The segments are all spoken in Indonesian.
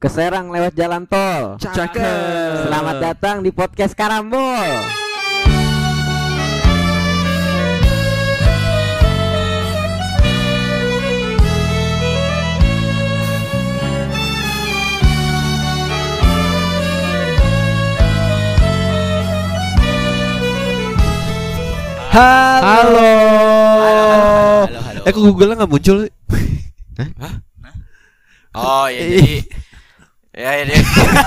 Keserang lewat jalan tol. Cakep. Selamat datang di podcast Karambol. Halo. Halo, halo, halo. Eh kok Google nggak muncul? Oh ya jadi ya ini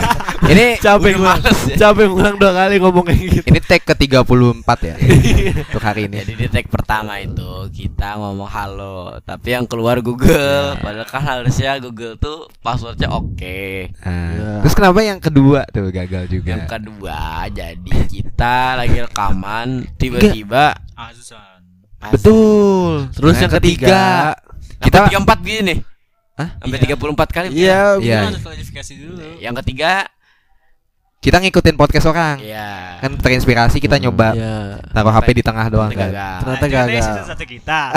ini Capek ngulang, ya. capek ngulang dua kali ngomong kayak gitu. Ini tag ke 34 ya Untuk hari ini Jadi di tag pertama itu kita ngomong halo, tapi yang keluar Google. Padahal kan harusnya Google tuh passwordnya oke. Nah, Terus kenapa yang kedua tuh gagal juga Yang kedua, jadi kita lagi rekaman tiba-tiba Azan. Betul. Terus Nah, yang yang ketiga, kita Kita- tiga empat gini. Hah? Sampai Iya. 34 kali. Iya, Iya. Harus klarifikasi dulu. Yang ketiga, Kita ngikutin podcast orang ya. Kan terinspirasi kita nyoba Iya. Taruh HP di tengah doang Ternyata kan gagal. Ternyata gagal. season satu kita.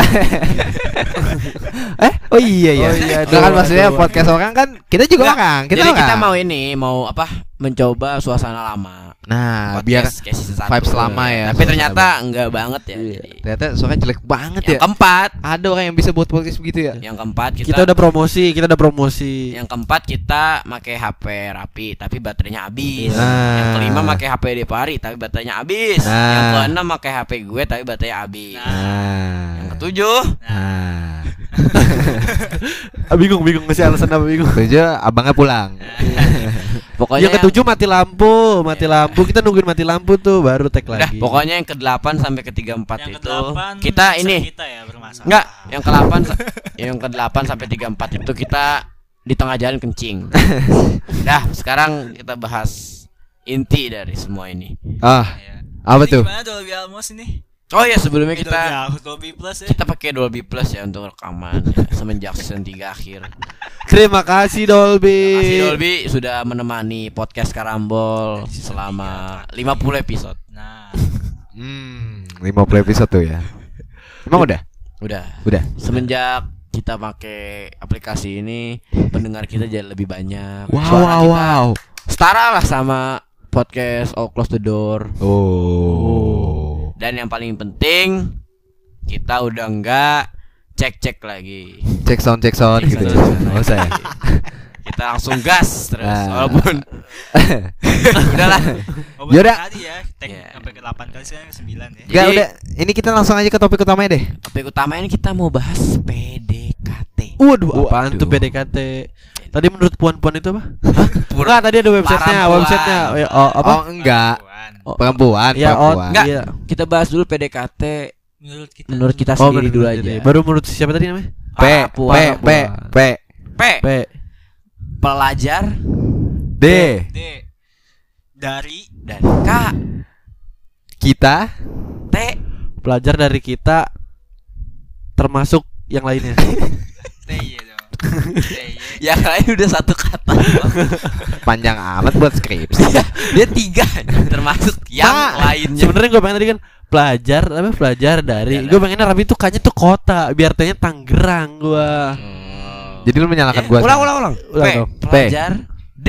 Eh? Oh iya ya Oh iya, Nah, kan maksudnya podcast orang kan Kita juga orang Kita Jadi orang kita mau ini, mau apa? Mencoba suasana lama. Nah biar Podcast satu. vibes lama ya Tapi ternyata enggak banget ya. Iya. Jadi, Ternyata suaranya jelek banget yang ya keempat, Ada orang yang bisa buat podcast begitu ya yang keempat kita, Kita udah promosi, kita udah promosi. yang keempat kita pakai HP rapi tapi baterainya habis. Nah. Yang kelima pakai HP di pari tapi baterainya habis. Nah. Yang keenam pakai HP gue tapi baterainya habis. Nah Yang ketujuh, Nah Ah, bingung, bingung ngasih alasan apa bingung. Tujuh abangnya pulang pokoknya yang ketujuh mati lampu, mati lampu. Kita nungguin mati lampu tuh baru tag lagi. pokoknya yang ke-8 sampai ke-34 Yang itu kita ini kita ya bermasalah. enggak, yang ke-8 sa- yang ke-8 sampai 34 itu kita di tengah jalan kencing. Dah, sekarang kita bahas inti dari semua ini. Ah Ya. Apa Ini tuh? Gimana Dolby ini? Oh ya, sebelumnya kita Dolby Plus ya. kita pakai Dolby Plus ya untuk rekaman ya, semenjak season 3 akhir. Terima kasih Dolby. Terima kasih Dolby sudah menemani podcast Karambol selama 50 episode. Nah, Hmm 50 episode tuh ya Emang udah? Udah. Udah Semenjak kita pakai aplikasi ini, pendengar kita jadi lebih banyak. Wow Suara wow wow Setara lah sama podcast All Close the Door. Oh Dan yang paling penting, kita udah enggak cek-cek lagi. Cek sound cek sound Cek gitu sound. Oh saya Kita langsung gas terus Ah. walaupun udahlah. Yaudah. bener tadi ya. Tag Iya. sampai ke 8 kali sekarang 9 ya. Gak Jadi- udah Ini kita langsung aja ke topik utamanya deh Topik utama ini kita mau bahas PDKT. Waduh, apaan Waduh. tuh PDKT? Tadi menurut puan-puan itu apa? Enggak, tadi ada websitenya, websitenya. Oh, ya, oh, apa? Oh enggak Perempuan. Perempuan Ya, oh, perempuan. Enggak. Iya. Kita bahas dulu PDKT Menurut kita. menurut kita Oh, sendiri menurut dulu aja. Baru menurut siapa tadi namanya? P Para P puan. P P P. P. Pelajar D D. Dari dan K. Kita T. Pelajar dari kita termasuk yang lainnya. T iya dong. T iya. Yang lain udah satu kata. Panjang amat buat skripsi Dia tiga termasuk yang Pak, lainnya. Sebenarnya gue pengen tadi kan pelajar apa pelajar dari Pelajar gue pengennya rapi tuh kayaknya tuh kota biar tanya Tangerang gua Hmm. Jadi lu menyalahkan Eh, gua ulang ulang ulang. Ulang P. dong. P. Pelajar D.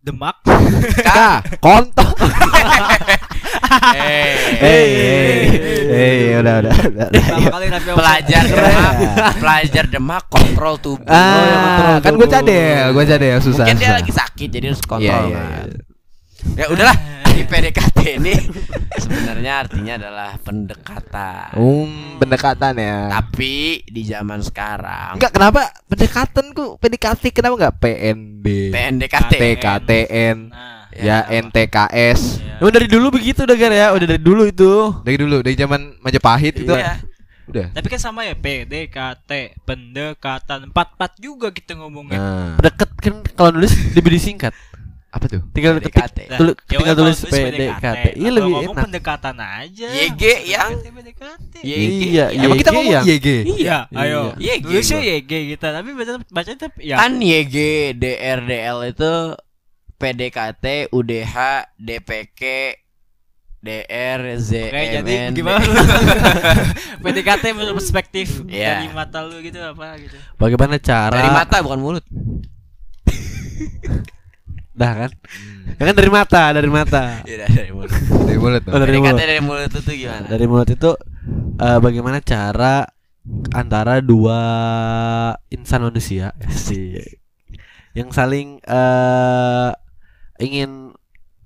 Demak. K. K Kontol Eh. Hei hei hei udah udah udah. Pelajar Demak, pelajar Demak kontrol tubuh. Ah, kan gue cadel, gue cadel susah. Mungkin dia susah. lagi sakit jadi harus Iya, kontrol. iya, kan. iya. Ya udahlah, di PDKT ini sebenarnya artinya adalah pendekatan. Um, pendekatan ya. Tapi di zaman sekarang Enggak kenapa pendekatan ku PDKT kenapa enggak PNB? PNDKT. PKTN Nah, ya NTKS. ya. Emang dari dulu begitu udah Gar ya udah dari dulu itu Dari dulu dari zaman Majapahit itu. Iya. Udah. Tapi kan sama ya PDKT, pendekatan empat-empat juga kita ngomongnya. Nah, deket kan kalau nulis lebih disingkat apa tuh? tinggal PDKT. ketik Nah, tulu- ya tinggal tulis PDKT iya lebih ngomong enak pendekatan aja. YG yang PDKT. YG. Iya, Emang kita YG ngomong yang- YG. Iya, ayo. YG Tulisnya gua. YG kita, tapi baca baca tetap ya. Kan YG, DRDL itu PDKT, UDH, DPK, DR, Oke, jadi ZMN. gimana? PDKT menurut perspektif Iya. dari mata lu gitu apa gitu. bagaimana cara Dari mata bukan mulut. Dah kan? Ya kan dari mata, dari mata. Iya dari mulut. Dari mulut Oh, dari PDKT mulut. dari mulut itu gimana? Dari mulut itu eh, bagaimana cara antara dua insan manusia sih yang saling eh ingin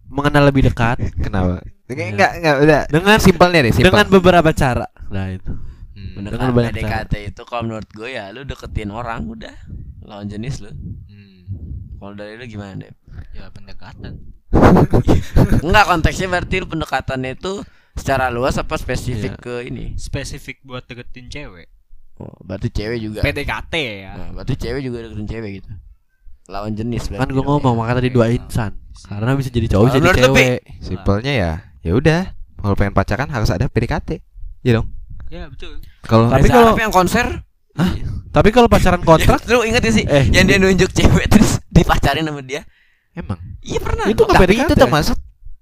mengenal lebih dekat Kenapa? Iya. Enggak, enggak, enggak, udah. dengan Simpelnya deh, simpel. dengan beberapa cara. Nah itu. Hmm. Dengan banyak PDKT itu kalau menurut gue ya lu deketin orang udah lawan jenis lu. Hmm. Kalau dari lu gimana deh? Ya pendekatan. Enggak konteksnya berarti lu pendekatannya itu secara luas apa spesifik Iya. ke ini? Spesifik buat deketin cewek. Oh, berarti cewek juga. PDKT ya. Nah, berarti cewek juga deketin cewek gitu. Lawan jenis Kan gue dong. ngomong makanya tadi dua insan. Karena bisa jadi cowok, bisa jadi cewek. Simpelnya ya, ya udah. Kalau pengen pacaran harus ada PDKT. Iya dong. Ya betul. Kalau Tapi kalau- yang konser Tapi kalau pacaran kontrak Lu inget gak sih Eh. Yang dia nunjuk cewek Terus dipacarin sama dia emang Iya pernah itu nggak tapi PDKT. itu termasuk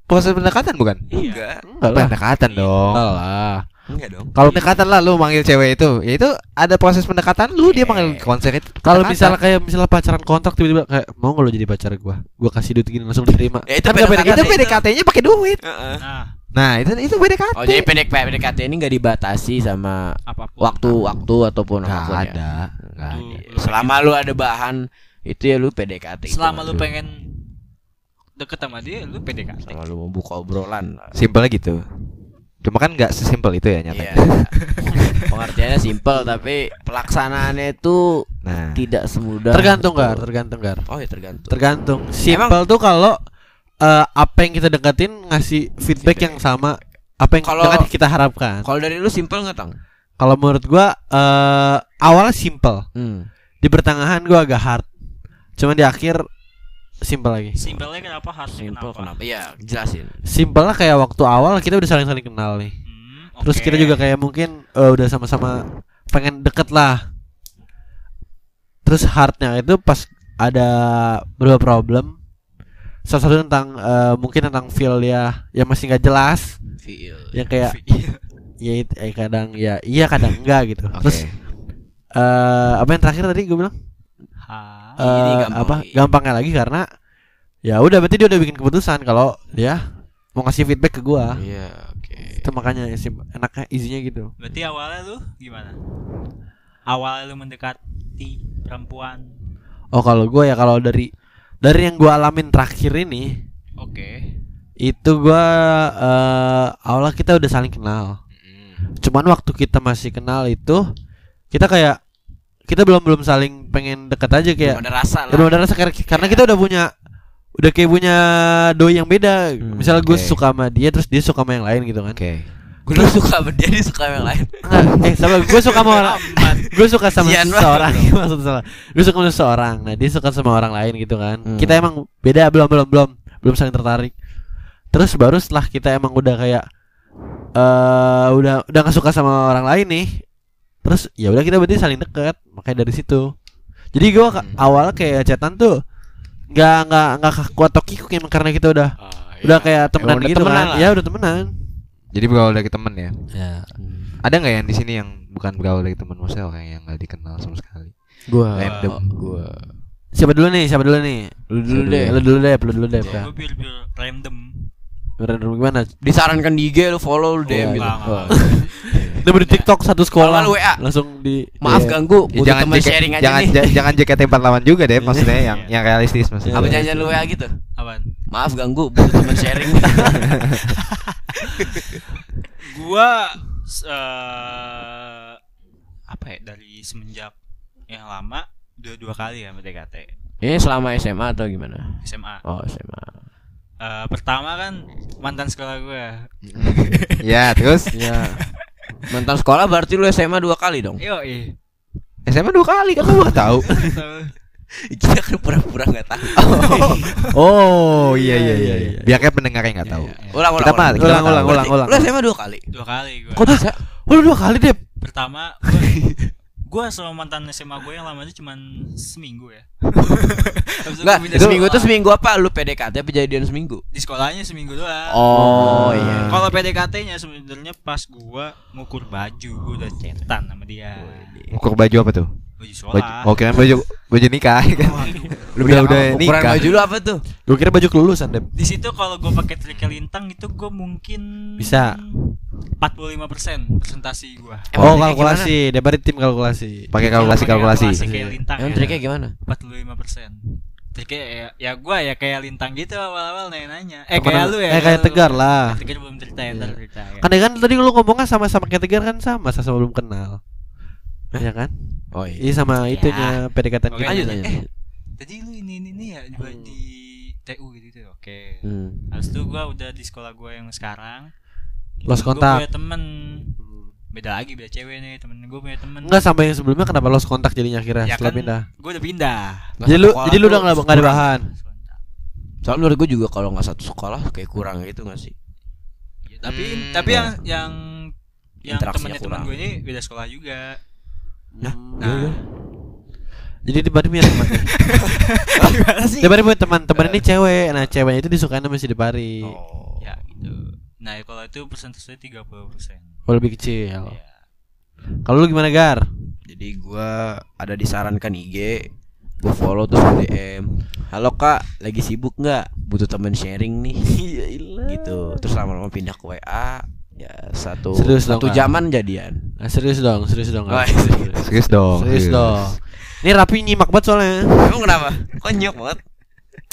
proses pendekatan bukan? Enggak Enggak. Pendekatan dong. Enggak lah. Enggak dong Kalau Pendekatan lah lu manggil cewek itu. Ya itu ada proses pendekatan lu dia Iya. manggil konser itu. kalau misalnya kayak misalnya pacaran kontrak tiba-tiba kayak mau nggak lo jadi pacar gua? Gua kasih duit gini langsung diterima. Ya, itu Kan PDKT. itu PDKT-nya pakai duit. Heeh. Nah, Nah, itu itu PDKT. Oh jadi pendek PDKT ini gak dibatasi sama apa pun. waktu-waktu ataupun Nggak apa pun ya. ada. Ada. lu Selama lu ada bahan itu ya lu PDKT. Selama lu pengen deket sama dia, lu PDKT. Selama lu mau buka obrolan. Simpelnya gitu. Cuma kan nggak sesimpel itu ya Iya. nyatanya. Pengertiannya simpel tapi pelaksanaannya itu Nah, tidak semudah. Tergantung gar, tergantung gar. Oh ya tergantung. Tergantung. Simple tuh kalau eh, apa yang kita deketin ngasih feedback, Feedback. yang sama apa yang dengan kita harapkan. Kalau dari lu simpel nggak tang? Kalau menurut gua eh awalnya simple. Hmm. Di pertengahan gua agak hard. Cuma di akhir simple lagi. Simpelnya kenapa harus Simpel kenapa? kenapa? Iya jelasin. Simple lah kayak waktu awal kita udah saling-saling kenal nih. Hmm, Terus oke. kita juga kayak mungkin eh, udah sama-sama pengen deket lah. Terus hardnya itu pas ada beberapa problem. Salah satu tentang eh, mungkin tentang feel ya yang masih nggak jelas. Feel. Yang kayak ya it- eh, kadang ya iya kadang enggak gitu. oke. Terus eh apa yang terakhir tadi gue bilang? Ini Eh, gampang apa lagi. gampangnya lagi karena ya udah berarti dia udah bikin keputusan kalau dia mau ngasih feedback ke gua. Iya, oke. Itu makanya enaknya easy-nya gitu. Berarti awalnya lu gimana? Awalnya lu mendekati perempuan. Oh kalau gue ya kalau dari dari yang gue alamin terakhir ini Oke. itu gue eh awalnya kita udah saling kenal. Cuman waktu kita masih kenal itu kita kayak kita belum belum saling pengen deket aja kayak Belum ada rasa ya, lah. belum ada rasa karena, karena kita udah punya udah kayak punya doi yang beda. Hmm, Misalnya gue oke. suka sama dia terus dia suka sama yang lain gitu kan. Oke. Gue suka sama dia, dia suka sama yang lain. Enggak, eh sama gue suka sama orang gue suka sama Sian banget seseorang maksud salah gue suka sama seseorang nah dia suka sama orang lain gitu kan Hmm. kita emang beda belum belum belum belum saling tertarik terus baru setelah kita emang udah kayak eh udah udah gak suka sama orang lain nih terus ya udah kita berarti saling deket makanya dari situ jadi gue Hmm. awalnya kayak chatan tuh nggak nggak nggak kuat kikuk emang karena kita udah Ah, udah kayak temenan udah gitu temenan kan lah. ya udah temenan Jadi berawal dari temen ya. ya Ada nggak yang di sini yang bukan berawal dari temen maksudnya orang yang nggak dikenal sama sekali? Gua Random. gua siapa dulu nih siapa dulu nih lu dulu deh. Lu dulu deh, lu dulu deh. Gue pure random. Random gimana? Disarankan di IG lu follow lu DM gitu. enggak, enggak. Udah di TikTok satu sekolah. Kalau WA. Langsung di Maaf Iya. ganggu, Ya, butuh jangan teman sharing aja jangan nih. ja- jangan JKT48 juga deh maksudnya yang Iya. yang realistis maksudnya. Apa janjian lu WA gitu? Apaan? Maaf ganggu, butuh teman sharing. Gua eh, apa ya dari semenjak yang lama udah dua kali ya PDKT Ini selama SMA atau gimana? SMA. Oh, SMA. Eh, pertama kan mantan sekolah gue. ya, terus Ya. Mantan sekolah berarti lu SMA dua kali dong. Yo, ih. SMA dua kali kan lu nggak tahu. Kita kan pura-pura enggak tahu. Oh, iya iya iya. iya. Biar kayak pendengarnya nggak tahu. Ulang ulang. Ulang, ulang, tahu. ulang, ulang. Lu SMA dua kali. dua kali gue. Kok bisa? Oh, lu dua kali deh. Pertama gue gue sama mantan SMA gue yang lamanya cuma seminggu ya. Itu Enggak, seminggu itu seminggu apa? Lu PDKT apa jadian seminggu? di sekolahnya seminggu doang. Oh, iya. Kalau PDKT-nya sebenarnya pas gua ngukur baju, gua udah cetan sama dia. Ukur baju apa tuh? Baju Baju, sekolah oh kira baju baju nikah kan. udah udah Ukuran nikah. baju lu apa tuh? Gue kira baju kelulusan deh. di situ kalau gue pakai trike lintang itu gue mungkin Bisa. 45% presentasi gue Oh kalkulasi, dia bari tim kalkulasi. Pakai kalkulasi kalkulasi. kayak lintang Emang ya. triknya gimana? 45% Triknya ya, ya gue ya kayak lintang gitu awal-awal nanya-nanya Eh kayak lu ya eh, kayak Tegar lah. Tegar belum cerita ya, ntar cerita ya Kan ya kan tadi lu ngomongnya sama-sama kayak Tegar kan sama sama belum kenal. Ya kan? Oh iya. Iya sama itunya PDKT Oke, gitu. lanjut, eh, tadi lu ini ini, ini ya di, di TU gitu, gitu Oke Hmm. Habis itu gue udah di sekolah gue yang sekarang Gue kontak. punya temen Beda lagi, beda cewek nih Temen gue punya temen Enggak sampai yang sebelumnya kenapa lost kontak jadinya akhirnya Ya setelah kan, pindah. Gue udah pindah Nggak Jadi lu sekolah jadi lu udah nggak nggak ada bahan. Soalnya menurut gue juga kalau nggak satu sekolah kayak kurang gitu nggak sih? Ya, tapi Hmm, tapi ya. yang yang yang Interaksinya temannya teman kurang. gue ini beda sekolah juga. Nah, Nah, Jadi di Bari punya teman. Di Bari punya teman, teman ini cewek. Nah, ceweknya itu disukain sama si Depari. Oh. Ya gitu. Nah, kalau itu persentasenya 30%. Oh, lebih kecil. Ya. Kalau lu gimana Gar? Jadi gua ada disarankan IG, gua follow terus DM. Halo kak, lagi sibuk nggak? Butuh temen sharing nih. gitu. Terus lama-lama pindah ke WA. Ya satu Serius dong, satu Kak? jaman jadian. Nah, serius dong, serius dong. Oh, Gar. serius. Serius dong. Serius dong. Ini Rapi nyimak banget soalnya. Emang kenapa? Kok nyok banget?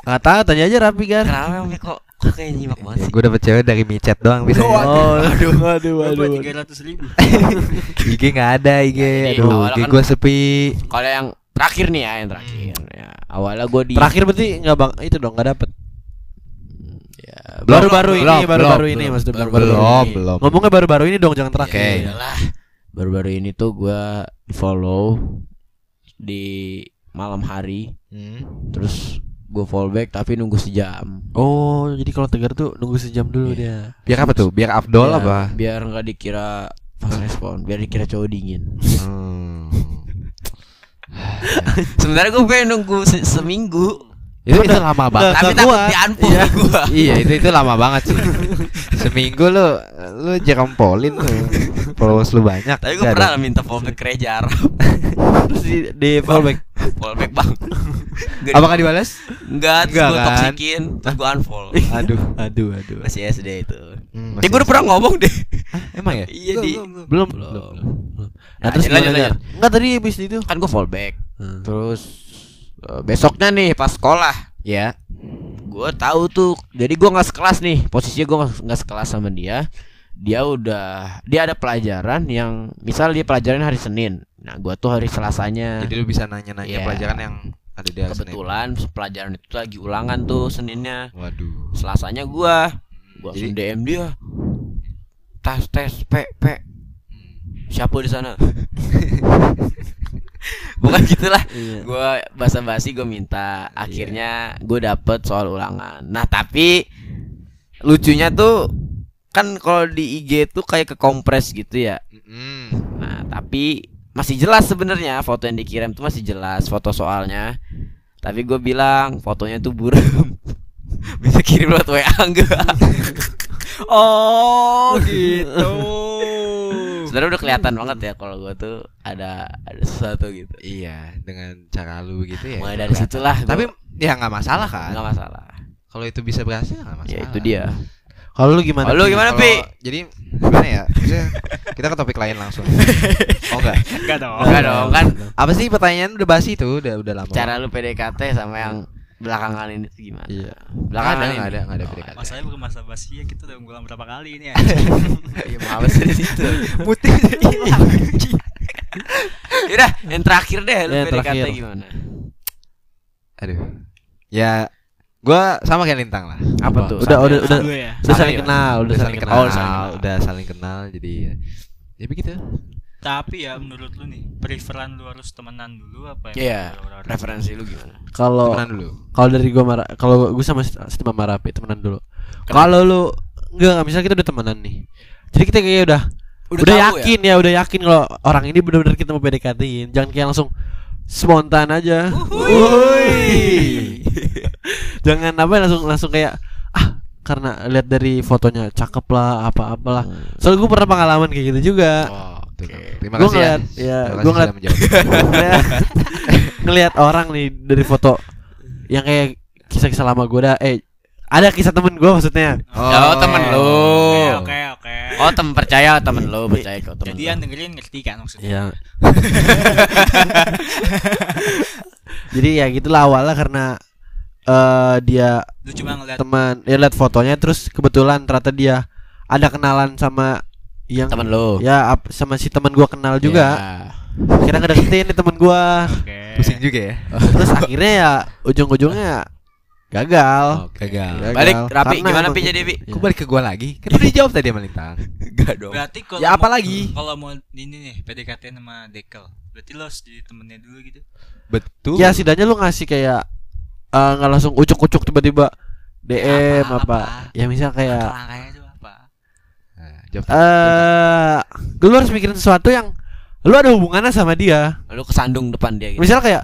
Gak tahu, tanya aja Rapi Gar. Kenapa emang kok kok kayak nyimak banget sih? Gue dapet cewek dari micet doang bisa. Oh, aduh, aduh, Gue aduh. tiga ratus ribu. IG nggak ada IG. Ya, Aduh, IG kan- gue sepi. Kalau yang terakhir nih ya, yang terakhir. Ya, awalnya gua di Terakhir berarti nggak bang itu dong nggak dapet. Baru-baru ini, baru-baru ini maksudnya belum, baru-baru belum, ini. belum. Ngomongnya baru-baru ini dong, jangan terakhir. Ya iyalah. Baru-baru ini tuh gua follow di malam hari Hmm. terus gue fallback tapi nunggu sejam Oh, jadi kalau Tegar tuh nunggu sejam dulu dia. Biar apa tuh? Biar Abdol Biar- apa? biar nggak dikira fast respon biar dikira cowok dingin Hmm. sebenarnya gue pengen nunggu se- seminggu itu, itu lama banget. tapi takut kuat. di unfollow Iya. gua iya itu itu lama banget sih. Seminggu lu lu jerompolin tuh. Followers lu banyak. tapi Nggak pernah minta fallback ke Reja Arab Terus di, di fallback. fallback bang Apakah dibalas? Enggak, terus kan? toksikin, terus gue unfollow Aduh, aduh, aduh. Masih SD itu Hmm, Eh gue udah pernah ngomong deh Emang ya? Iya di Belum, Belum. belum. Nah, Nah, terus lanjut. Enggak tadi habis itu. Kan gue fallback Hmm. Terus Besoknya nih pas sekolah Ya. Gue tahu tuh Jadi gue gak sekelas nih Posisinya gue gak sekelas sama dia Dia udah Dia ada pelajaran yang Misal dia pelajaran hari Senin Nah gue tuh hari Selasanya Jadi lu bisa nanya-nanya Iya. pelajaran yang ada di hari Senin. Kebetulan pelajaran itu lagi ulangan tuh Seninnya Waduh. Selasanya gua gua Jadi- DM dia. Tes tes pe pe. Siapa di sana? Bukan gitulah. Iya. Gua basa-basi gua minta. Akhirnya gua dapet soal ulangan. Nah, tapi lucunya tuh kan kalau di IG tuh kayak ke kompres gitu ya. Hmm. Nah, tapi masih jelas sebenarnya foto yang dikirim tuh masih jelas foto soalnya. Tapi gue bilang fotonya tuh buram. Bisa kirim lewat WA enggak? Oh, gitu. Sebenarnya udah kelihatan banget ya kalau gue tuh ada ada sesuatu gitu. Iya, dengan cara lu gitu ya. Mulai itu dari kelihatan. situlah gua- Tapi ya nggak masalah kan? nggak masalah. Kalau itu bisa berhasil nggak masalah. Ya itu dia. Kalau lu gimana? Kalau lu gimana, Pi? Jadi gimana ya? Maksudnya, kita ke topik lain langsung. Oh enggak. Enggak dong. Enggak dong kan Apa sih pertanyaan udah basi itu? Udah udah lama. cara lu PDKT sama yang belakangan ini tuh gimana? Iya. Belakangan Nggak ada, ini. nggak ada, nggak ada Oh, PDKT. Masalahnya bukan masa basi ya kita udah ngulang berapa kali ini ya. Iya males dari situ. Putih hilang. Yaudah, yang terakhir deh lu PDKT terakhir. gimana? Aduh. Ya gua sama kayak Lintang lah. Apa tuh? Udah, udah, udah. Gue ya. Udah Sama saling ya? kenal, udah saling kenal. Oh, saling kenal. udah saling kenal jadi ya, ya begitu. Tapi ya menurut lu nih, preferan lu harus temenan dulu apa ya? Iya, referensi lu gimana? Kalau Temenan dulu. kalau dari gua marah, kalau gua sama sama Rapi temenan dulu. Kalau lu enggak, enggak misalnya kita udah temenan nih. Jadi kita kayak udah Udah udah, tahu yakin ya? udah yakin kalau orang ini benar-benar kita mau PDKT-in. Jangan kayak langsung spontan aja. Wuih. Jangan apa langsung langsung kayak ah karena lihat dari fotonya cakep lah apa apalah. Hmm. Soalnya gue pernah pengalaman kayak gitu juga. Oh, Betul, Bang. Terima Gua kasih ngeliat, ya. ya, menjawab. ngeliat, ngeliat orang nih dari foto yang kayak kisah-kisah lama gue dah eh ada kisah temen gue maksudnya Oh, temen lu. Oke oke oke. Oh, temen percaya temen lu, percaya kok temen. Jadi yang dengerin ngerti kan maksudnya. Iya. Jadi ya gitulah awalnya karena eh dia Lu cuma ngeliat teman ya lihat fotonya terus kebetulan ternyata dia ada kenalan sama yang temen lu. ya ap- sama si teman gua kenal juga. Ya. Akhirnya ngedeketin nih teman gua. Oke. Pusing juga ya. Terus akhirnya ya ujung-ujungnya gagal. Gagal. Gagal. Balik Rapi Karena gimana Pi jadi Pi? Kok balik ke gua lagi? Kan udah dijawab tadi sama Lintang. Enggak dong. Berarti kalau Ya, apa mau- lagi? Kalau mau ini nih PDKT sama Dekel. Berarti lo harus jadi temennya dulu gitu. Betul. Ya setidaknya lu ngasih kayak eh, nggak langsung ucuk-ucuk tiba-tiba DM Apa, apa, apa? Ya misal kayak Eh lu harus mikirin sesuatu yang lu ada hubungannya sama dia. Lu kesandung depan dia gitu. Misal kayak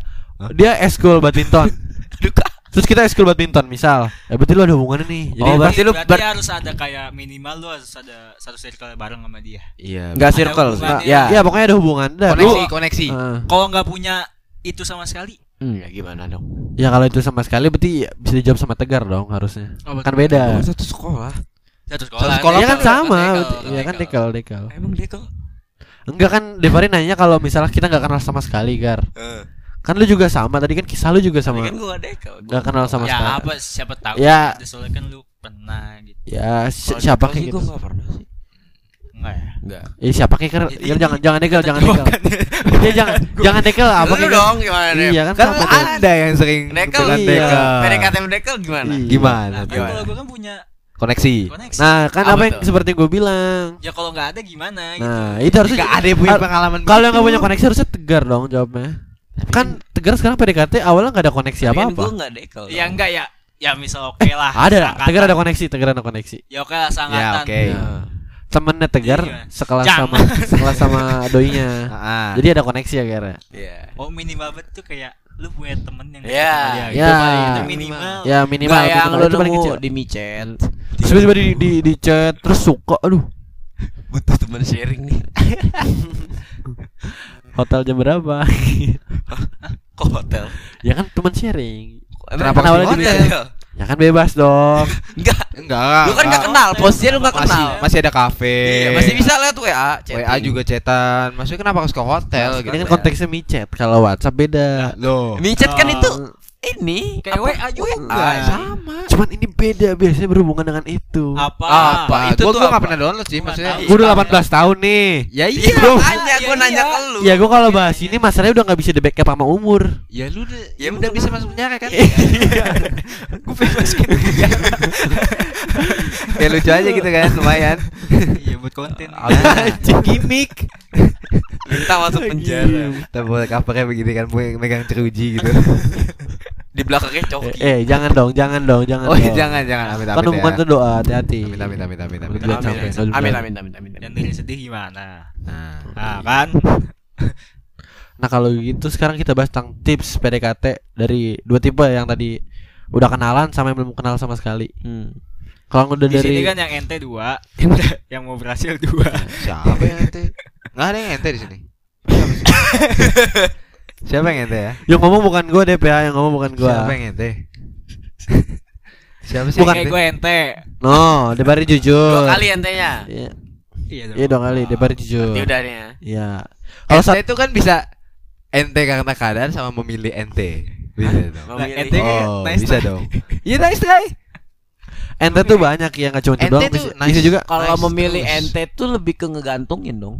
dia eskul badminton. Terus kita eskul badminton misal. Ya berarti lu ada hubungannya nih. Jadi Oh, berarti lu berarti ber- harus ada kayak minimal lu harus ada satu circle bareng sama dia. Iya. Enggak circle. hubungannya. Ya. ya pokoknya ada hubungan. Dah, Koneksi, lu- koneksi. Eh, Kalau nggak punya itu sama sekali, Hmm, ya gimana dong? ya kalau itu sama sekali berarti ya bisa dijawab sama tegar dong harusnya. Oh, kan beda. Oh, satu sekolah. Satu sekolah. Satu sekolah Ya kan Dekel, sama, dekel, berarti. ya kan dekel dekel. Emang kok? Enggak kan Devari nanya kalau misalnya kita nggak kenal sama sekali Gar. Kan lu juga sama tadi kan kisah lu juga sama. Kan gua gak dekel. Nggak kenal sama ya sekali. apa siapa tahu Ya. kan, soalnya kan lu pernah gitu. Ya si- Kalau siapa dekel sih kayak gua gitu? enggak pernah sih. Enggak ya? Enggak. Eh siapa kayak? Ini- Gar, jangan jangan dekel, jangan dekel. Ya jangan jangan dekel apa Lu kayak dong gimana? Iya kan Kan ada yang sering Dekel. Iya. dekel. PDKT dekel gimana? Iya. Gimana? Nah, kan Gimana? kalau gue kan punya Koneksi. koneksi. Nah, kan Apa apa yang seperti gue bilang. ya kalau nggak ada gimana gitu. Nah, itu harusnya Gak ada yang punya pengalaman. Kalau yang nggak punya koneksi harusnya tegar dong jawabnya. Kan tegar sekarang PDKT awalnya nggak ada koneksi Tapi kan apa-apa. Gua enggak dekel. Ya enggak ya. Ya misal oke lah. Ada, seangkatan. tegar ada koneksi, tegar ada koneksi. Ya oke lah Ya sangatan. oke. Ya. Temennya tegar Iya. sekelas Jangan. sama sekelas sama doinya. Ah. Jadi ada koneksi ya Gar. Iya. Oh minimal banget tuh kayak lu punya temen yang Ya, dia ya. itu minimal. Ya minimal Enggak yang lu nemu kecil. di micet. Terus tiba-tiba di, di, di chat terus suka aduh Butuh teman sharing nih. hotel jam berapa Kok hotel? ya kan teman sharing Emang Kenapa awalnya di hotel? Ya kan bebas dong Enggak. Enggak. Lu kan enggak kenal, posisinya lu enggak kenal. masih ada kafe. Iya, masih bisa lewat WA, WA chatting. juga cetan. Maksudnya kenapa harus ke hotel ini gitu? kan konteksnya micet kalau WhatsApp beda Loh. Micet kan Oh. itu ini Kayak? WA juga. WA, sama. cuman ini beda biasanya berhubungan dengan itu Apa? Apa? Itu gua tuh gua enggak apa? pernah download sih Gua maksudnya. gue udah 18 tahun nih Ya Iya, iya, bro. Iya, gua iya. nanya ke lu. ya gue kalau bahas ini masalahnya udah nggak bisa di backup sama umur Ya lu udah, Ya udah bisa masuk penjara kan? Gua bebas gitu. ya lucu aja gitu kan, lumayan. Iya buat konten. gimmick Minta masuk penjara. Tapi boleh covernya begini kan, me- megang ceruji gitu. Di belakangnya eh, coki. eh jangan dong jangan dong jangan Oh, dong. jangan jangan amit kan amit hubungan ya. tuh doa hati-hati Amit amit amit amit amit. Jangan Amin, sampai, amin. Amin amin amin amin. Yang dari sedih gimana? Nah, Nah kan. Nah kalau gitu sekarang kita bahas tentang tips PDKT dari dua tipe yang tadi udah kenalan sama yang belum kenal sama sekali. Hmm. Kalau udah Di dari sini kan yang ente dua, yang mau berhasil dua. siapa yang ente? Enggak ada yang ente di sini. Siapa yang ente ya? yang ngomong bukan gue deh ya, yang ngomong bukan gue. Siapa yang ente? Siapa sih? Bukan yang Kayak ente? gue ente. No, Debari jujur. Dua kali entenya. Iya, Iya iya dong kali, Debari jujur. Berarti udah nih ya. Iya. Kalau satu itu kan bisa ente karena keadaan sama memilih ente. Bisa dong. Nah, Memilih. ente Oh, nice bisa dong. Iya nice try. ente tuh banyak ya nggak cuma itu Ente doang. tuh Bisa, nice. bisa juga. Kalau Nice memilih terus. ente tuh lebih ke ngegantungin dong.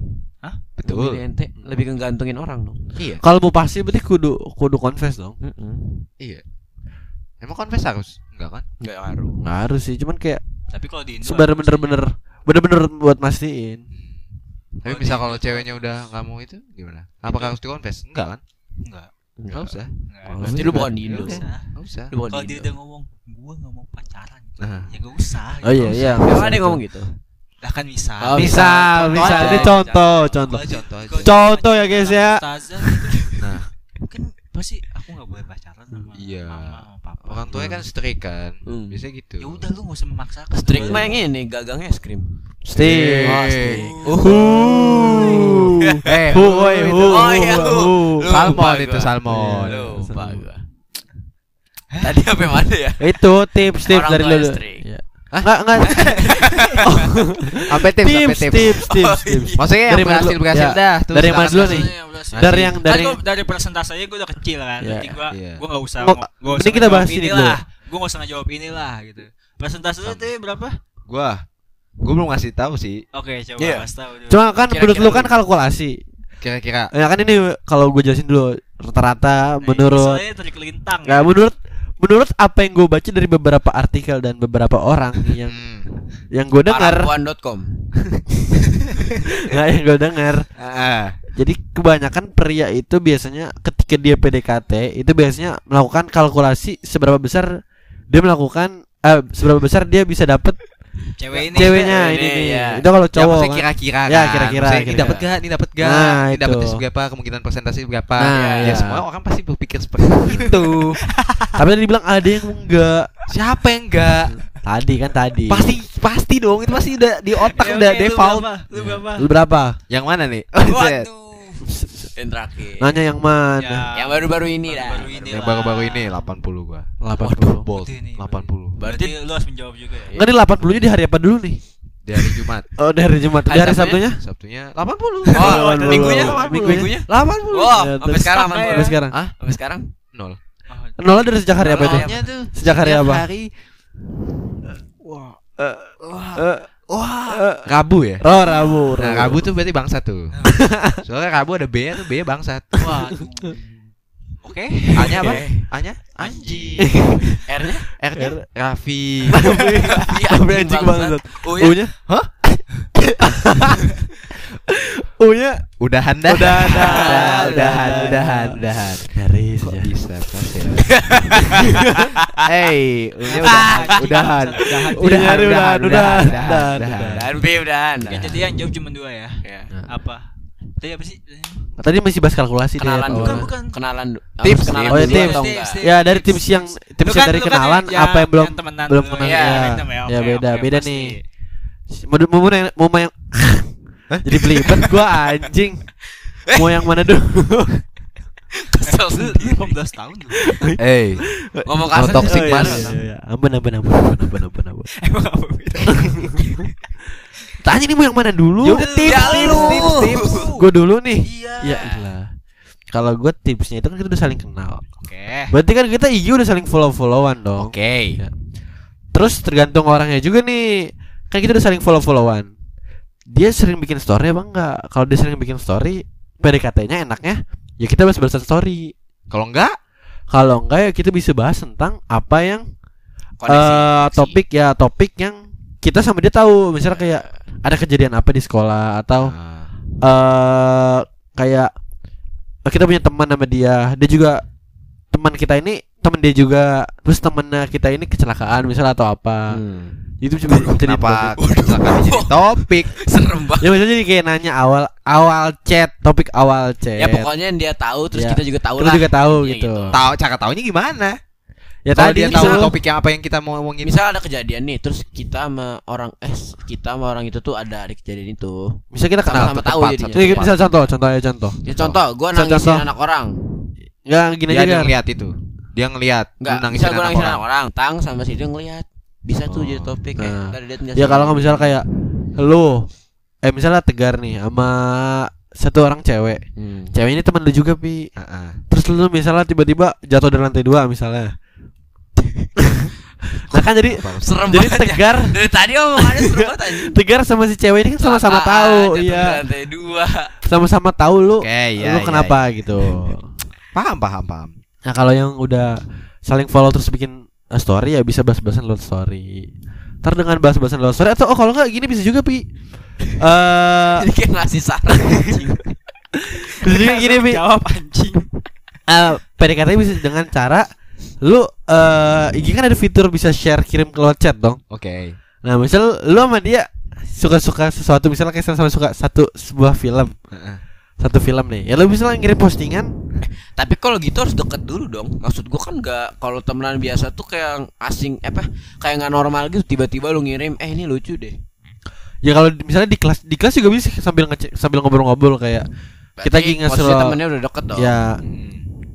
Betul. Memilih ente lebih ngegantungin orang dong. Iya. Kalau mau pasti berarti kudu kudu confess dong. Heeh. Iya. Emang confess harus? Enggak kan? Enggak ngaruh. Nggak harus sih, cuman kayak Tapi kalau di Indo sebenarnya harus bener-bener bener-bener buat mastiin. Tapi misal kalau ceweknya udah nggak mau itu gimana? Apakah harus di confess? Enggak kan? Enggak. Enggak usah. Enggak. Berarti lu bukan di Indo. Enggak usah. Kalau di dia udah ngomong, gua nggak mau pacaran. gitu. Nah. Ya gak usah. Oh iya iya. Emang ada yang ngomong gitu? Lah kan bisa. Oh, Misal, Contoh misal aja. ini contoh, contoh. Oh, contoh aja. Kalau Contoh ya guys ya. Gitu, Nah, kan pasti aku nggak boleh pacaran sama Iya. mama sama papa. Orang tuanya kan strict kan. Hmm. Biasanya gitu. Ya udah lu gak usah memaksakan. String mah yang ini gagangnya es krim. Steve. Oh, Eh. Steve. Eh, Hu, woi, hu, Oh, iya, hu, hu. hu. Salmon itu gua. salmon. Iya. Lupa gua. Tadi apa yang mana ya? Itu tips tips Orang dari lu. Enggak enggak. Sampai tips, sampai tips, tips. tips, tips, Oh, tips. Maksudnya yang Dari mana berhasil dulu? berhasil Ya. dah. Tuh, Dari mana dulu nih? Dari yang Kan dari gua dari persentasenya gue udah kecil kan. Iya. Jadi gue Iya. gue nggak usah nggak usah ini kita bahas ini inilah. Gue nggak usah ngejawab inilah gitu. Persentase lu tuh berapa? Gua gua belum ngasih tahu sih Oke, coba Iya. kasih tahu dulu. Cuma kan menurut lu kan kalkulasi. kira-kira. Ya kan ini kalau gue jelasin dulu rata-rata Nah, menurut soalnya trik lintang. ya menurut menurut apa yang gue baca dari beberapa artikel dan beberapa orang yang Hmm. yang gue dengar Parapuan.com. nggak yang gue dengar jadi kebanyakan pria itu biasanya ketika dia PDKT itu biasanya melakukan kalkulasi seberapa besar dia melakukan eh, seberapa besar dia bisa dapet Cewek ini. ceweknya ini, ini nih ya. itu kalau ya cowok maksudnya kan. kira-kira Ya, kan. kira-kira, Maksudnya, Ini kira-kira. dapat gak? Ini dapat gak? Nah, ini itu. dapatnya seberapa? Kemungkinan persentase berapa? Nah, ya, iya. semua orang pasti berpikir seperti itu. tapi tadi dibilang ada yang enggak Siapa yang enggak? tadi kan tadi Pasti pasti dong. Itu pasti udah di otak Oke, udah lu default. berapa? Lu berapa? lu berapa Yang mana nih? Waduh. Yang terakhir. nanya yang mana Ya, Yang baru-baru ini lah. baru-baru ini yang baru-baru ini 80 gua. 80 Bold. Berarti ini, 80. Berarti lu harus menjawab juga ya. Enggak di 80 nya di hari apa dulu nih? Di hari Jumat. Oh, di hari Jumat. Di Hari Sabtunya? Sabtunya? Sabtunya 80. Oh, Delapan minggunya? puluh. Minggunya? Minggunya? 80. Wah, Ya, sampai sekarang stuck man. ya. Sampai sekarang. Hah? Sampai sekarang. Nol. Oh, Nolnya dari sejak hari apa itu? Sejak hari apa? Hari Eh, Wah. Rabu ya? Oh, Rabu. Nah, Rabu tuh berarti bangsat tuh. Soalnya Rabu ada B tuh B bangsat. Waduh. Oke. A-nya apa? A-nya anjing. R-nya? R-nya Raffi. Apa anjing banget? Oh ya. U-nya? Hah? U-nya Udahan dah. Udahan dah. udahan, udahan, udahan, udahan. garis Kok ya. bisa pas ya? Hey, unya udahan, udahan, Udahan, udahan, udahan, udahan, udahan, udahan, udahan. B udahan. Oke, jadi yang jawab cuma dua ya. Ya. Apa? Tadi apa sih? Tadi masih bahas kalkulasi dia. Kenalan dulu. Bukan, bukan. Kenalan. Tips, kenalan Oh, ya, tips. Ya dari tips yang tips yang kan- dari kan kenalan apa yang belum belum kenal ya. ya. Random ya, Ya beda beda nih. Mau mau mau yang mau yang jadi belibet gua anjing. Mau yang mana dulu? Kesel sendiri. 18 tahun. Hey, Ngomong kasar toxic Oh, iya, iya, iya. Ampun ampun ampun ampun ampun ampun ampun. Emang apa beda? Tanya nih mau yang mana dulu? Ya udah, tips, Ya tips, lu. tips, tips. Gue dulu nih. Iya. Ya ilah. Kalau gue tipsnya itu kan kita udah saling kenal. Oke. Berarti kan kita IG udah saling follow-followan dong. Oke. Ya. Terus tergantung orangnya juga nih. Kan kita udah saling follow-followan. Dia sering bikin story apa enggak? Kalau dia sering bikin story, PDKT-nya enaknya ya kita bahas-bahasan story. Kalau enggak, Kalau enggak ya kita bisa bahas tentang apa yang Koneksi, eh, koneksi. topik ya topik yang kita sama dia tahu. Misalnya kayak ada kejadian apa di sekolah atau eh kayak eh, kita punya teman sama dia dia juga teman kita ini teman dia juga terus temennya kita ini kecelakaan misalnya atau apa Hmm. itu juga jadi kenapa topik. kecelakaan jadi topik? Serem banget. ya misalnya jadi kayak nanya awal awal chat topik awal chat Ya pokoknya yang dia tahu terus Ya. kita juga tahu Kita lah. juga tahu Ya, gitu. Tahu cara taunya gimana? ya Kalau tadi dia tahu misal- topik yang apa yang kita mau ngomongin. Misal ada kejadian nih, terus kita sama orang eh kita sama orang itu tuh ada di kejadian itu. bisa kita kenal Sama-sama tuh tahu jadinya. Jadi misal contoh contoh ya contoh Ya contoh, gua Contoh. nangisin anak orang. ya gini dia aja ada Gar. ngeliat itu. Dia Enggak, nangisin misal gua anak nangisin orang. anak orang, tang sama si dia ngelihat. Bisa tuh Oh. jadi topik Nah. eh dari dia tinggal ya kalau nggak misal kayak lu eh misalnya tegar nih sama satu orang cewek Hmm. cewek ini teman lu juga pi Heeh. terus lu misalnya tiba-tiba jatuh dari lantai dua misalnya nah kan jadi Serem jadi banget ya. tegar Dari tadi omongannya serem banget tegar sama si cewek ini kan sama-sama tahu iya Lantai dua. sama-sama tahu lu Oke, iya, lu iya, kenapa gitu Paham, paham, paham. Nah kalau yang udah saling follow terus bikin uh, story ya bisa bahas-bahasan lewat story ntar dengan bahas-bahasan lewat story atau oh kalau nggak gini bisa juga pi eh Jadi kayak ngasih saran anjing. bisa juga gini pi Jawab anjing. Eh, PDKT bisa dengan cara lu eh IG kan ada fitur bisa share kirim ke lewat chat dong. Oke. Nah, misal lu sama dia suka-suka sesuatu misalnya kayak sama suka satu sebuah film, Heeh. satu film nih. Ya lu bisa ngirim postingan Tapi kalau gitu harus deket dulu dong. Maksud gua kan nggak kalau temenan biasa tuh kayak asing apa kayak nggak normal gitu tiba-tiba lu ngirim eh ini lucu deh. Ya kalau misalnya di kelas di kelas juga bisa sambil ngecek sambil ngobrol-ngobrol kayak kita lagi Berarti posisi temennya udah deket dong. ya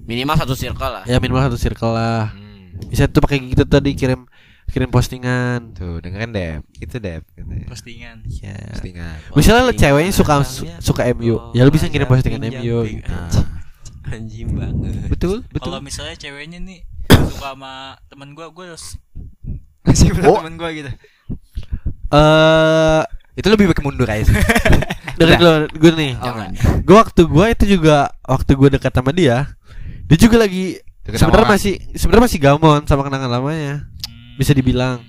Minimal satu circle lah. ya minimal satu circle lah. Hmm. Bisa tuh pakai gitu tadi kirim kirim postingan. Tuh dengerin Dep Itu Dep katanya. postingan Ya. Postingan Misalnya lo Postingan ceweknya suka su- suka MU, oh, ya lo bisa ngirim ada postingan MU. gitu. Anjing. Banget. Betul betul kalau misalnya ceweknya nih suka sama temen gua gua harus ngasih Oh. temen gua gitu Eh, Itu lebih baik mundur aja sih dengerin lo gue nih. Jangan. Gue waktu gue itu juga waktu gue dekat sama dia, dia juga lagi sebenarnya masih sebenarnya masih gamon sama kenangan lamanya. Hmm. Bisa dibilang.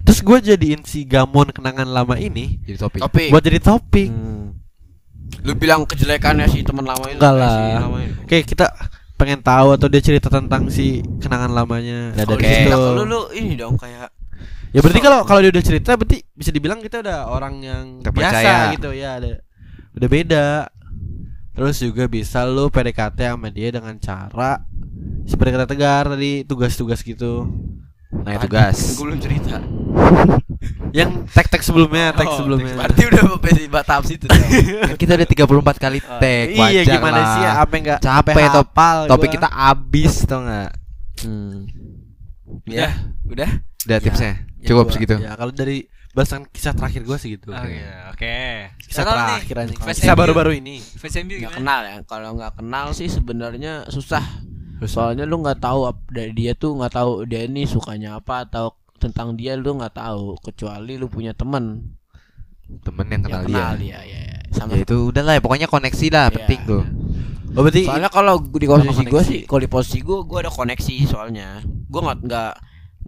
Terus gue jadiin si gamon kenangan lama ini Jadi topik Topik. buat jadi topik. Hmm. Lu bilang kejelekannya si teman lama itu. Enggak eh, si lah. itu. Kayak kita pengen tahu atau dia cerita tentang si kenangan lamanya. Nah, Kalau dari situ. cerita ke lu, lu ini dong kayak Ya berarti kalau kalau dia udah cerita berarti bisa dibilang kita udah orang yang Terpercaya. biasa gitu ya, ada udah beda. Terus juga bisa lu PDKT sama dia dengan cara seperti kata Tegar tadi tugas-tugas gitu. Nah tugas Gue belum cerita. Yang tag-tag sebelumnya, tag Oh, sebelumnya. Berarti udah sampai tahap situ. Kan Kita udah 34 kali tag iya wajar gimana lah. sih apa enggak Capek top hafal Topik gua. kita abis tau gak Hmm. Ya, udah. Udah Ya, tipsnya ya Cukup gua- segitu Ya kalau dari bahasan kisah terakhir gua sih gitu. oke oke Kisah nih, terakhir aja. fans Kisah baru-baru ini. Nggak gimana kenal ya. Kalau nggak kenal sih sebenarnya susah. Soalnya lu nggak tahu dia tuh nggak tahu dia ini sukanya apa atau tentang dia lu nggak tahu kecuali lu punya teman Temen yang kenal, yang kenal dia, dia, ya, ya. sama Ya itu udah lah ya Pokoknya koneksi lah Iya. Penting tuh. Oh berarti soalnya kalau di posisi gue sih kalau di posisi gue gue ada koneksi soalnya. Gue nggak nggak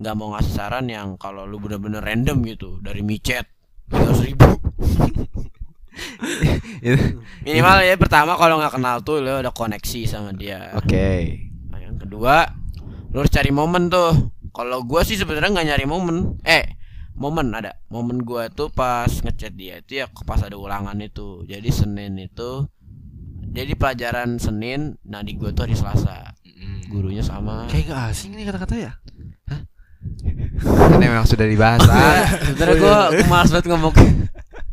nggak mau ngasih saran yang kalau lu bener-bener random gitu dari micet tiga ribu. Minimal ya pertama kalau nggak kenal tuh lu ada koneksi sama dia. Oke kedua, lu harus cari momen tuh. Kalau gua sih sebenarnya nggak nyari momen. Eh, momen ada. Momen gua tuh pas ngechat dia itu ya pas ada ulangan itu. Jadi Senin itu jadi pelajaran Senin, nah di gua tuh hari Selasa. Gurunya sama. kayak gak asing nih kata-kata ya. Karena memang sudah dibahas Ah, sebenarnya gua, gua malas banget ngomong.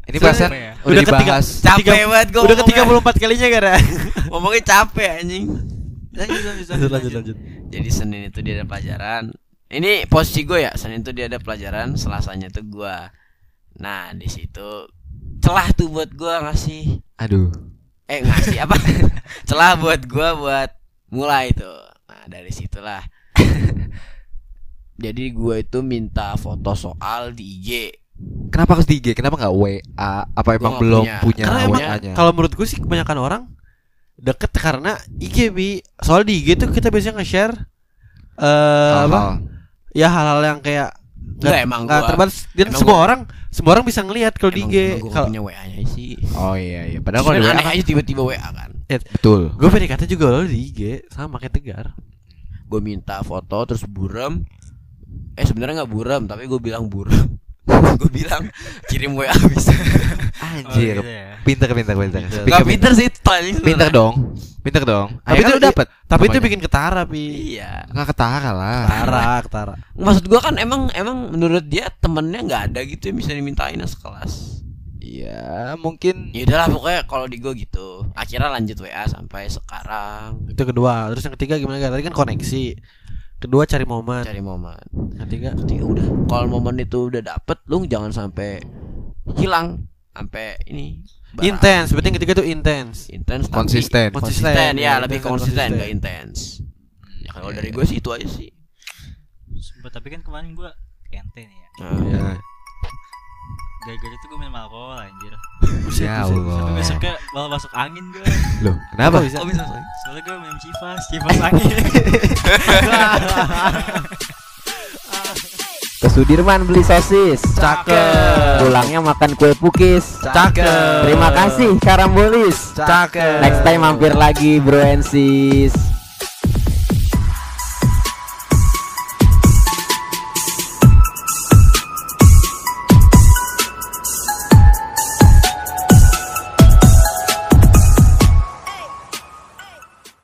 Ini bahasan ya? udah Udah ketiga- dibahas Capek banget gua Udah ke ngomongnya. 34 kalinya gara. Ngomongnya capek anjing. Lanjut lanjut lanjut. Jadi Senin itu dia ada pelajaran. Ini posisi gue ya. Senin itu dia ada pelajaran, Selasanya tuh gua. Nah di situ celah tuh buat gua ngasih. Aduh Eh ngasih apa? celah buat gua buat mulai tuh. Nah dari situlah. Jadi gua itu minta foto soal di IG. Kenapa harus di IG? Kenapa nggak WA? Apa emang belum punya. punya, WA-nya? kalau menurut gue sih kebanyakan orang deket karena IG bi. Soal di IG tuh kita biasanya nge-share eh apa? Ya hal-hal yang kayak Nggak, emang nggak gua- terbatas dan emang semua gua- orang semua orang bisa ngelihat kalau di IG. Kalau punya WA-nya sih. Oh iya iya. Padahal kalau di WA aneh aja tiba-tiba WA kan. betul. gue PDKT juga lo di IG sama kayak Tegar. gue minta foto terus buram eh sebenarnya nggak buram tapi gue bilang buram gue bilang kirim wa bisa Anjir. Oh, gitu ya. Pinter pinter pinter. Pinter. Speaker nggak pinter sih paling Pinter dong. Pinter dong. Tapi itu dapat. Tapi itu bikin ketara pi. iya nggak ketara lah. Ketara, ketara. maksud gue kan emang emang menurut dia temennya nggak ada gitu yang bisa dimintain sekelas Iya, mungkin ya udahlah pokoknya kalau di gue gitu akhirnya lanjut wa sampai sekarang Itu kedua. Terus yang ketiga gimana? Gar? Tadi kan koneksi. Kedua cari momen. cari momen ketiga Ketiga udah kalau momen itu udah dapet lu jangan sampai hilang sampai ini intens. Berarti yang ketiga tuh intens. intens Konsisten. konsisten, Konsisten, ya ya, lebih konsisten gak intens ya kalau Iya, dari iya. gue sih itu aja sih Sumpah, tapi kan kemarin gua ente nih ya Nah, ya. Gara-gara itu gua minum alkohol anjir Ya tapi Allah. besoknya malah masuk angin gua Loh, kenapa? bisa? oh bisa soalnya gua minum civas civas angin Ke Sudirman beli sosis. Cakep. Pulangnya makan kue pukis. Cakep. Terima kasih Karambolis. Cakep. Next time mampir lagi Bro and Sis.